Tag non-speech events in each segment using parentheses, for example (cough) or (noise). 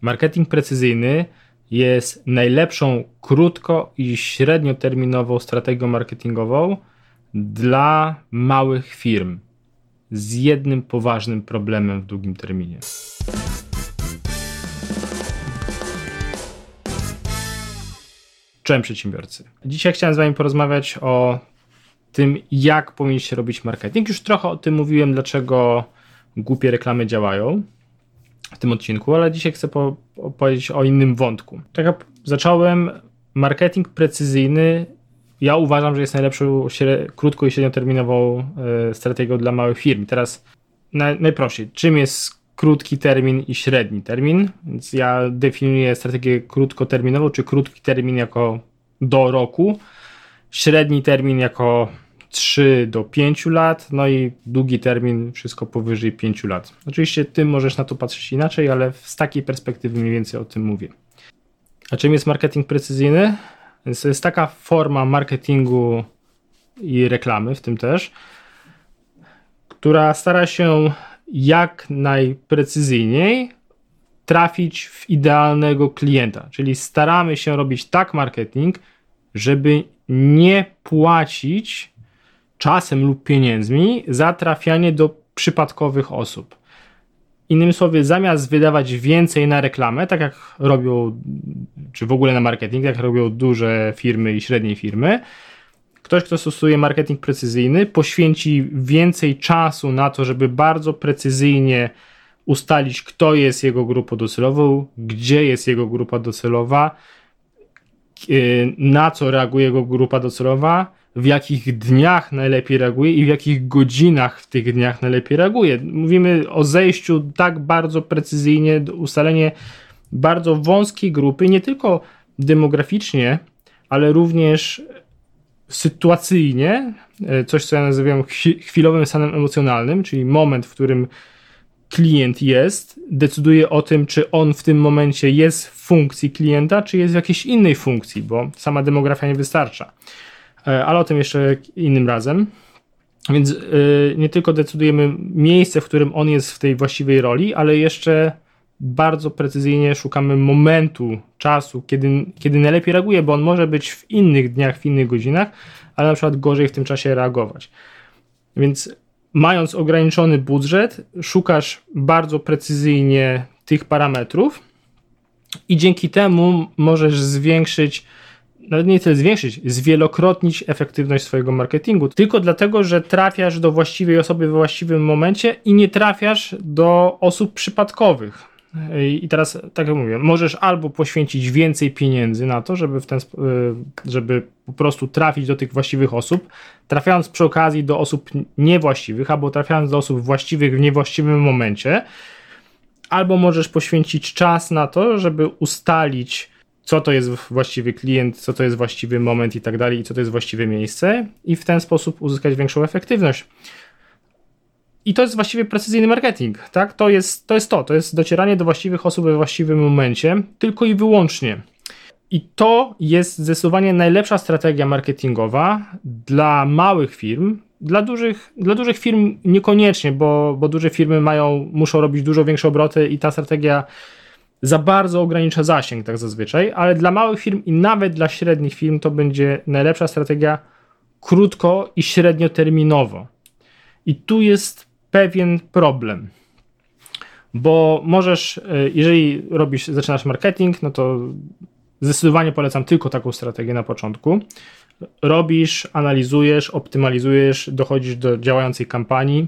Marketing precyzyjny jest najlepszą krótko i średnioterminową strategią marketingową dla małych firm z jednym poważnym problemem w długim terminie. Cześć przedsiębiorcy. Dzisiaj chciałem z Wami porozmawiać o tym, jak powinniście robić marketing. Już trochę o tym mówiłem, dlaczego głupie reklamy działają tym odcinku, ale dzisiaj chcę po opowiedzieć o innym wątku. Tak jak zacząłem, marketing precyzyjny ja uważam, że jest najlepszą krótko i średnioterminową y, strategią dla małych firm. Teraz na, najprościej, czym jest krótki termin i średni termin? Więc ja definiuję strategię krótkoterminową, czy krótki termin jako do roku, średni termin jako 3 do 5 lat, no i długi termin, wszystko powyżej 5 lat. Oczywiście ty możesz na to patrzeć inaczej, ale z takiej perspektywy mniej więcej o tym mówię. A czym jest marketing precyzyjny? Więc to jest taka forma marketingu i reklamy, w tym też, która stara się jak najprecyzyjniej trafić w idealnego klienta. Czyli staramy się robić tak marketing, żeby nie płacić czasem lub pieniędzmi za trafianie do przypadkowych osób. Innymi słowy, zamiast wydawać więcej na reklamę, tak jak robią, czy w ogóle na marketing, tak jak robią duże firmy i średnie firmy, ktoś, kto stosuje marketing precyzyjny, poświęci więcej czasu na to, żeby bardzo precyzyjnie ustalić, kto jest jego grupą docelową, gdzie jest jego grupa docelowa, na co reaguje jego grupa docelowa, w jakich dniach najlepiej reaguje i w jakich godzinach w tych dniach najlepiej reaguje. Mówimy o zejściu tak bardzo precyzyjnie, ustalenie bardzo wąskiej grupy, nie tylko demograficznie, ale również sytuacyjnie, e, coś co ja nazywam chwilowym stanem emocjonalnym, czyli moment, w którym klient jest, decyduje o tym, czy on w tym momencie jest w funkcji klienta, czy jest w jakiejś innej funkcji, bo sama demografia nie wystarcza. E, ale o tym jeszcze innym razem. Więc e, nie tylko decydujemy miejsce, w którym on jest w tej właściwej roli, ale jeszcze bardzo precyzyjnie szukamy momentu, czasu, kiedy, kiedy najlepiej reaguje, bo on może być w innych dniach, w innych godzinach, ale na przykład gorzej w tym czasie reagować. Więc mając ograniczony budżet, szukasz bardzo precyzyjnie tych parametrów i dzięki temu możesz zwiększyć nawet nie tyle zwiększyć, zwielokrotnić efektywność swojego marketingu, tylko dlatego, że trafiasz do właściwej osoby w właściwym momencie i nie trafiasz do osób przypadkowych. I teraz, tak jak mówię, możesz albo poświęcić więcej pieniędzy na to, żeby, w ten, y, żeby po prostu trafić do tych właściwych osób, trafiając przy okazji do osób niewłaściwych, albo trafiając do osób właściwych w niewłaściwym momencie, albo możesz poświęcić czas na to, żeby ustalić, co to jest właściwy klient, co to jest właściwy moment i tak dalej, i co to jest właściwe miejsce, i w ten sposób uzyskać większą efektywność. I to jest właściwie precyzyjny marketing, tak? To jest, to jest to, to jest docieranie do właściwych osób we właściwym momencie, tylko i wyłącznie. I to jest zdecydowanie najlepsza strategia marketingowa dla małych firm. Dla dużych, dla dużych firm niekoniecznie, bo, bo duże firmy mają, muszą robić dużo większe obroty i ta strategia za bardzo ogranicza zasięg, tak zazwyczaj, ale dla małych firm i nawet dla średnich firm to będzie najlepsza strategia krótko i średnioterminowo. I tu jest pewien problem. Bo możesz, e, jeżeli robisz, zaczynasz marketing, no to zdecydowanie polecam tylko taką strategię na początku. Robisz, analizujesz, optymalizujesz, dochodzisz do działającej kampanii,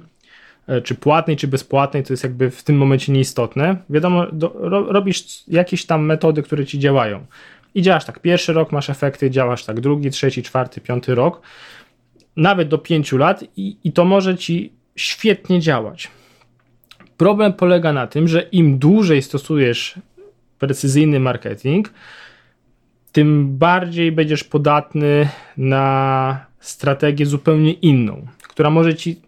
e, czy płatnej, czy bezpłatnej, to jest jakby w tym momencie nieistotne. Wiadomo, do, ro, robisz jakieś tam metody, które ci działają. I działasz tak, pierwszy rok masz efekty, działasz tak, drugi, trzeci, czwarty, piąty rok, nawet do pięciu lat i, i to może ci świetnie działać. Problem polega na tym, że im dłużej stosujesz precyzyjny marketing, tym bardziej będziesz podatny na strategię zupełnie inną, która może ci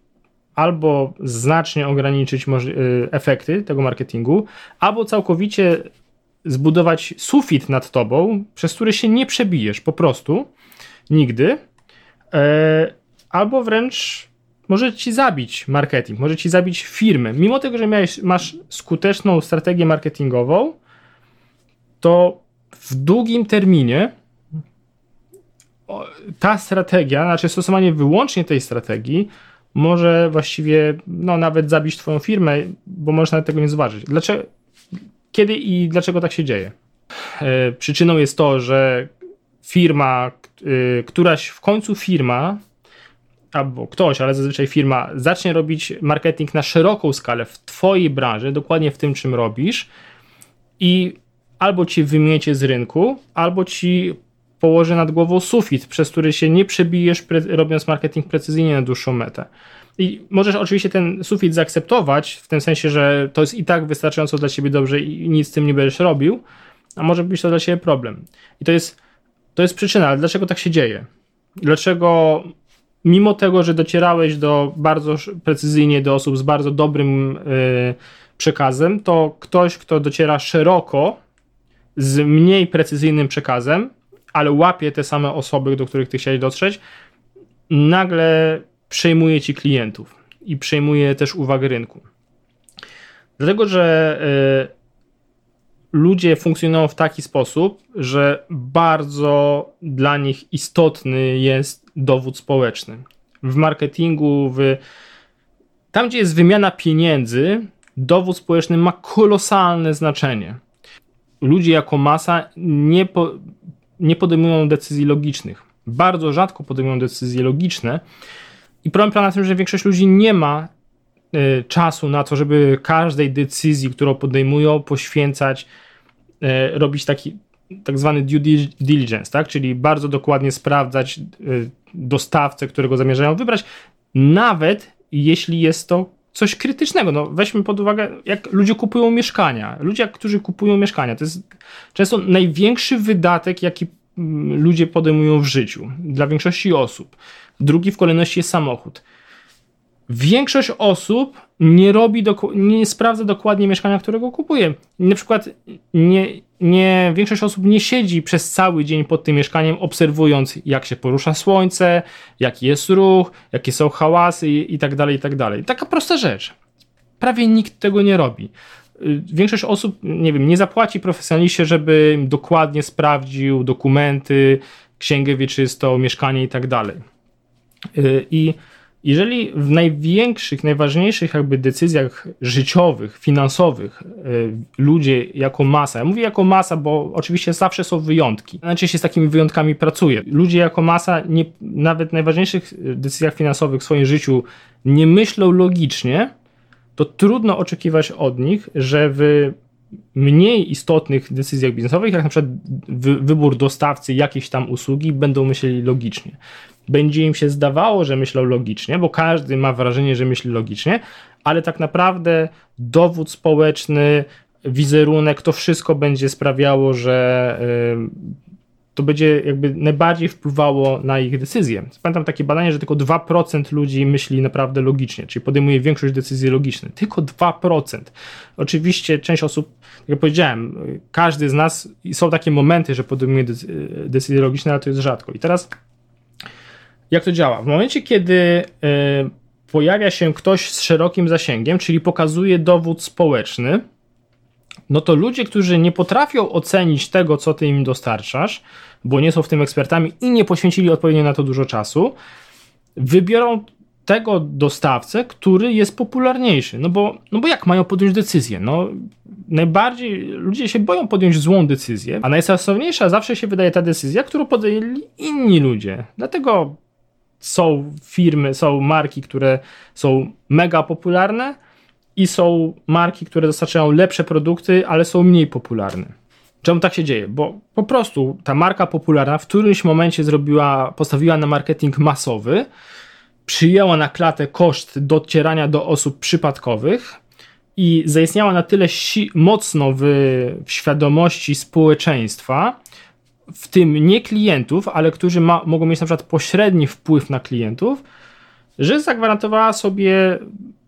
albo znacznie ograniczyć y, efekty tego marketingu, albo całkowicie zbudować sufit nad tobą, przez który się nie przebijesz po prostu nigdy, e, albo wręcz może ci zabić marketing, może ci zabić firmę. Mimo tego, że miałeś, masz skuteczną strategię marketingową, to w długim terminie ta strategia, znaczy stosowanie wyłącznie tej strategii, może właściwie no, nawet zabić Twoją firmę, bo możesz nawet tego nie zobaczyć. Dlaczego, kiedy i dlaczego tak się dzieje? E, przyczyną jest to, że firma, e, któraś w końcu firma, albo ktoś, ale zazwyczaj firma, zacznie robić marketing na szeroką skalę w Twojej branży, dokładnie w tym, czym robisz, i albo ci wymiecie z rynku, albo ci położy nad głową sufit, przez który się nie przebijesz, robiąc marketing precyzyjnie na dłuższą metę. I możesz oczywiście ten sufit zaakceptować, w tym sensie, że to jest i tak wystarczająco dla ciebie dobrze i nic z tym nie będziesz robił, a może być to dla ciebie problem. I to jest, to jest przyczyna, ale dlaczego tak się dzieje? Dlaczego mimo tego, że docierałeś do bardzo precyzyjnie do osób z bardzo dobrym yy, przekazem, to ktoś, kto dociera szeroko z mniej precyzyjnym przekazem, ale łapie te same osoby, do których ty chciałeś dotrzeć, nagle przejmuje ci klientów i przejmuje też uwagę rynku. Dlatego, że y, ludzie funkcjonują w taki sposób, że bardzo dla nich istotny jest dowód społeczny. W marketingu, w, tam gdzie jest wymiana pieniędzy, dowód społeczny ma kolosalne znaczenie. Ludzie jako masa nie, po, nie podejmują decyzji logicznych. Bardzo rzadko podejmują decyzje logiczne. I problem polega na tym, że większość ludzi nie ma czasu na to, żeby każdej decyzji, którą podejmują, poświęcać, y, robić taki tak zwany due diligence, tak? czyli bardzo dokładnie sprawdzać y, dostawcę, którego zamierzają wybrać, nawet jeśli jest to coś krytycznego. No, weźmy pod uwagę, jak ludzie kupują mieszkania. Ludzie, którzy kupują mieszkania, to jest często największy wydatek, jaki mm, ludzie podejmują w życiu dla większości osób. Drugi w kolejności jest samochód. Większość osób nie robi, nie sprawdza dokładnie mieszkania, którego kupuje. Na przykład nie, nie, większość osób nie siedzi przez cały dzień pod tym mieszkaniem, obserwując, jak się porusza słońce, jaki jest ruch, jakie są hałasy i, i tak dalej, i tak dalej. Taka prosta rzecz. Prawie nikt tego nie robi. Y, większość osób, nie wiem, nie zapłaci profesjonaliście, żeby dokładnie sprawdził dokumenty, księgę wieczystą, mieszkanie i tak dalej. Y, I jeżeli w największych, najważniejszych jakby decyzjach życiowych, finansowych y, ludzie jako masa, ja mówię jako masa, bo oczywiście zawsze są wyjątki, najczęściej się z takimi wyjątkami pracuje. Ludzie jako masa nie, nawet w najważniejszych decyzjach finansowych w swoim życiu nie myślą logicznie, to trudno oczekiwać od nich, że w mniej istotnych decyzjach biznesowych, jak na przykład wybór dostawcy jakiejś tam usługi, będą myśleli logicznie. Będzie im się zdawało, że myślą logicznie, bo każdy ma wrażenie, że myśli logicznie, ale tak naprawdę dowód społeczny, wizerunek, to wszystko będzie sprawiało, że to będzie jakby najbardziej wpływało na ich decyzje. Pamiętam takie badanie, że tylko 2% ludzi myśli naprawdę logicznie, czyli podejmuje większość decyzji logicznych. Tylko 2%. Oczywiście część osób, tak jak powiedziałem, każdy z nas, są takie momenty, że podejmuje decyzje logiczne, ale to jest rzadko. I teraz jak to działa? W momencie, kiedy y, pojawia się ktoś z szerokim zasięgiem, czyli pokazuje dowód społeczny, no to ludzie, którzy nie potrafią ocenić tego, co ty im dostarczasz, bo nie są w tym ekspertami i nie poświęcili odpowiednio na to dużo czasu, wybiorą tego dostawcę, który jest popularniejszy. No bo, no bo jak mają podjąć decyzję? No, najbardziej ludzie się boją podjąć złą decyzję, a najsensowniejsza zawsze się wydaje ta decyzja, którą podjęli inni ludzie. Dlatego są firmy, są marki, które są mega popularne i są marki, które dostarczają lepsze produkty, ale są mniej popularne. Czemu tak się dzieje? Bo po prostu ta marka popularna w którymś momencie zrobiła, postawiła na marketing masowy, przyjęła na klatę koszt docierania do osób przypadkowych i zaistniała na tyle si- mocno w, w świadomości społeczeństwa, w tym nie klientów, ale którzy mogą mieć na przykład pośredni wpływ na klientów, że zagwarantowała sobie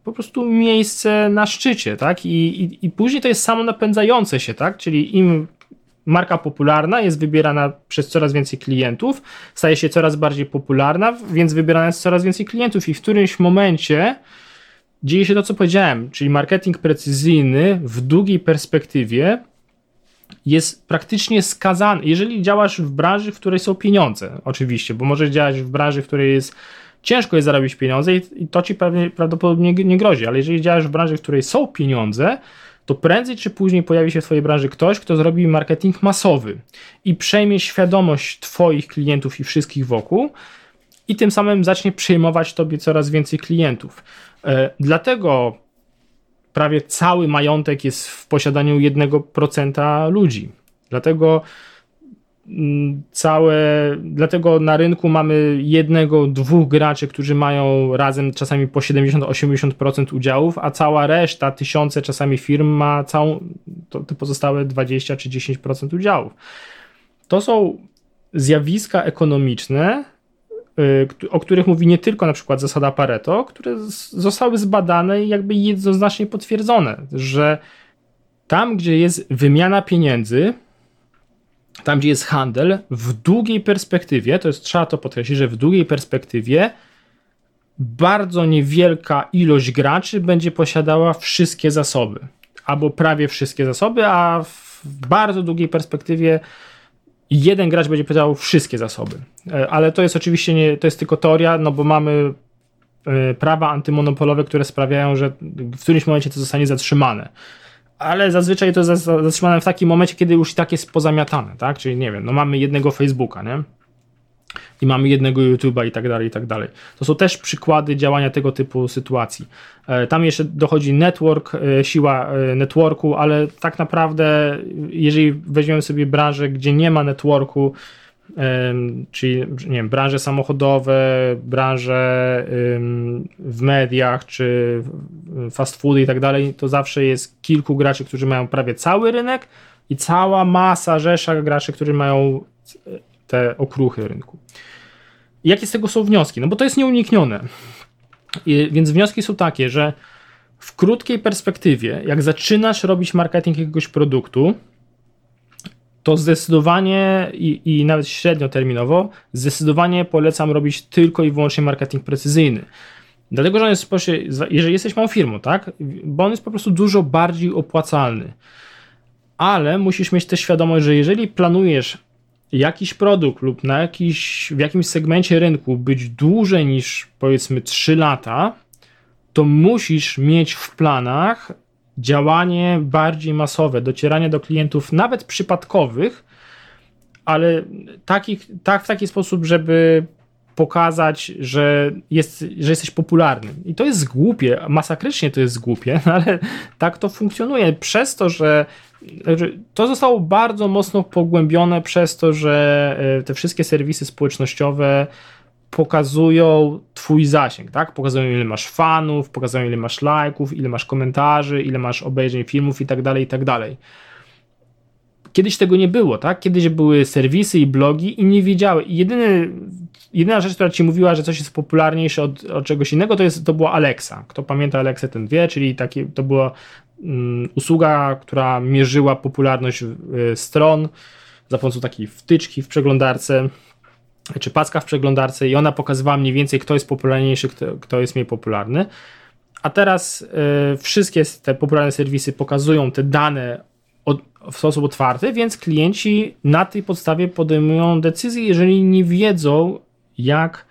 po prostu miejsce na szczycie, tak? I, i, i później to jest samo napędzające się, tak? Czyli im marka popularna jest wybierana przez coraz więcej klientów, staje się coraz bardziej popularna, więc wybierana jest coraz więcej klientów i w którymś momencie dzieje się to, co powiedziałem, czyli marketing precyzyjny w długiej perspektywie jest praktycznie skazany. Jeżeli działasz w branży, w której są pieniądze, oczywiście, bo możesz działać w branży, w której jest ciężko jest zarobić pieniądze i to ci pewnie, prawdopodobnie nie grozi, ale jeżeli działasz w branży, w której są pieniądze, to prędzej czy później pojawi się w Twojej branży ktoś, kto zrobi marketing masowy i przejmie świadomość Twoich klientów i wszystkich wokół i tym samym zacznie przejmować Tobie coraz więcej klientów. E, dlatego prawie cały majątek jest w posiadaniu 1% ludzi. Dlatego całe, dlatego na rynku mamy jednego, dwóch graczy, którzy mają razem czasami po 70-80% udziałów, a cała reszta, tysiące czasami firm ma całą, to, te pozostałe 20 czy 10% udziałów. To są zjawiska ekonomiczne, Y, o których mówi nie tylko na przykład zasada Pareto, które zostały zbadane i jakby jednoznacznie potwierdzone, że tam, gdzie jest wymiana pieniędzy, tam, gdzie jest handel, w długiej perspektywie, to jest trzeba to podkreślić, że w długiej perspektywie bardzo niewielka ilość graczy będzie posiadała wszystkie zasoby, albo prawie wszystkie zasoby, a w bardzo długiej perspektywie jeden gracz będzie posiadał wszystkie zasoby. E, ale to jest oczywiście nie, to jest tylko teoria, no bo mamy e, prawa antymonopolowe, które sprawiają, że w którymś momencie to zostanie zatrzymane. Ale zazwyczaj to jest zatrzymane w takim momencie, kiedy już i tak jest pozamiatane, tak? Czyli nie wiem, no mamy jednego Facebooka, nie? i mamy jednego YouTube'a i tak dalej, i tak dalej. To są też przykłady działania tego typu sytuacji. E, tam jeszcze dochodzi network, e, siła e, networku, ale tak naprawdę, jeżeli weźmiemy sobie branżę, gdzie nie ma networku, czyli nie wiem, branże samochodowe, branże w mediach, czy fast foody i tak dalej, to zawsze jest kilku graczy, którzy mają prawie cały rynek i cała masa, rzesza graczy, którzy mają te okruchy rynku. jakie z tego są wnioski? No bo to jest nieuniknione. I, więc wnioski są takie, że w krótkiej perspektywie, jak zaczynasz robić marketing jakiegoś produktu, to zdecydowanie i, i nawet średnioterminowo, zdecydowanie polecam robić tylko i wyłącznie marketing precyzyjny. Dlatego, że on jest, jeżeli jesteś małą firmą, tak, bo on jest po prostu dużo bardziej opłacalny. Ale musisz mieć też świadomość, że jeżeli planujesz jakiś produkt lub na jakiś, w jakimś segmencie rynku być dłużej niż powiedzmy 3 lata, to musisz mieć w planach działanie bardziej masowe, docieranie do klientów nawet przypadkowych, ale tak w taki sposób, żeby pokazać, że, jest, że jesteś popularny. I to jest głupie, masakrycznie to jest głupie, (laughs) ale tak to funkcjonuje. Przez to, że to zostało bardzo mocno pogłębione przez to, że e, te wszystkie serwisy społecznościowe pokazują twój zasięg, tak? Pokazują ile masz fanów, pokazują ile masz lajków, ile masz komentarzy, ile masz obejrzeń filmów i tak dalej, i tak dalej. Kiedyś tego nie było, tak? Kiedyś były serwisy i blogi i nie wiedziały. Jedyny, jedyna rzecz, która ci mówiła, że coś jest popularniejsze od, od czegoś innego, to, jest, to była Alexa. Kto pamięta Alexę, ten wie, czyli takie, to była um, usługa, która mierzyła popularność y, stron za pomocą takiej wtyczki w przeglądarce czy paska w przeglądarce i ona pokazywała mniej więcej, kto jest popularniejszy, kto, kto jest mniej popularny. A teraz y, wszystkie te popularne serwisy pokazują te dane od, w sposób otwarty, więc klienci na tej podstawie podejmują decyzje, jeżeli nie wiedzą, jak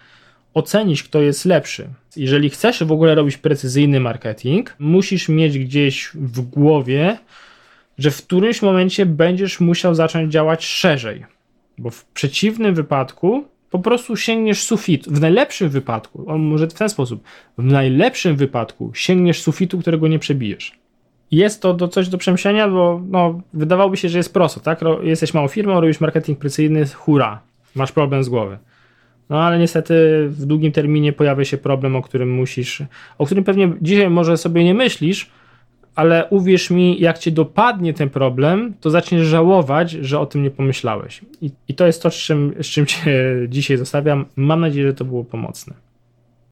ocenić, kto jest lepszy. Jeżeli chcesz w ogóle robić precyzyjny marketing, musisz mieć gdzieś w głowie, że w którymś momencie będziesz musiał zacząć działać szerzej, bo w przeciwnym wypadku po prostu sięgniesz sufitu. W najlepszym wypadku, on może w ten sposób, w najlepszym wypadku sięgniesz sufitu, którego nie przebijesz jest to do, coś do przemyślenia, bo no, wydawałoby się, że jest prosto, tak? Jesteś małą firmą, robisz marketing precyzyjny, hura, masz problem z głowy. No ale niestety w długim terminie pojawia się problem, o którym musisz, o którym pewnie dzisiaj może sobie nie myślisz, ale uwierz mi, jak cię dopadnie ten problem, to zaczniesz żałować, że o tym nie pomyślałeś. I, i to jest to, z czym, z czym cię (laughs) dzisiaj zostawiam. Mam nadzieję, że to było pomocne.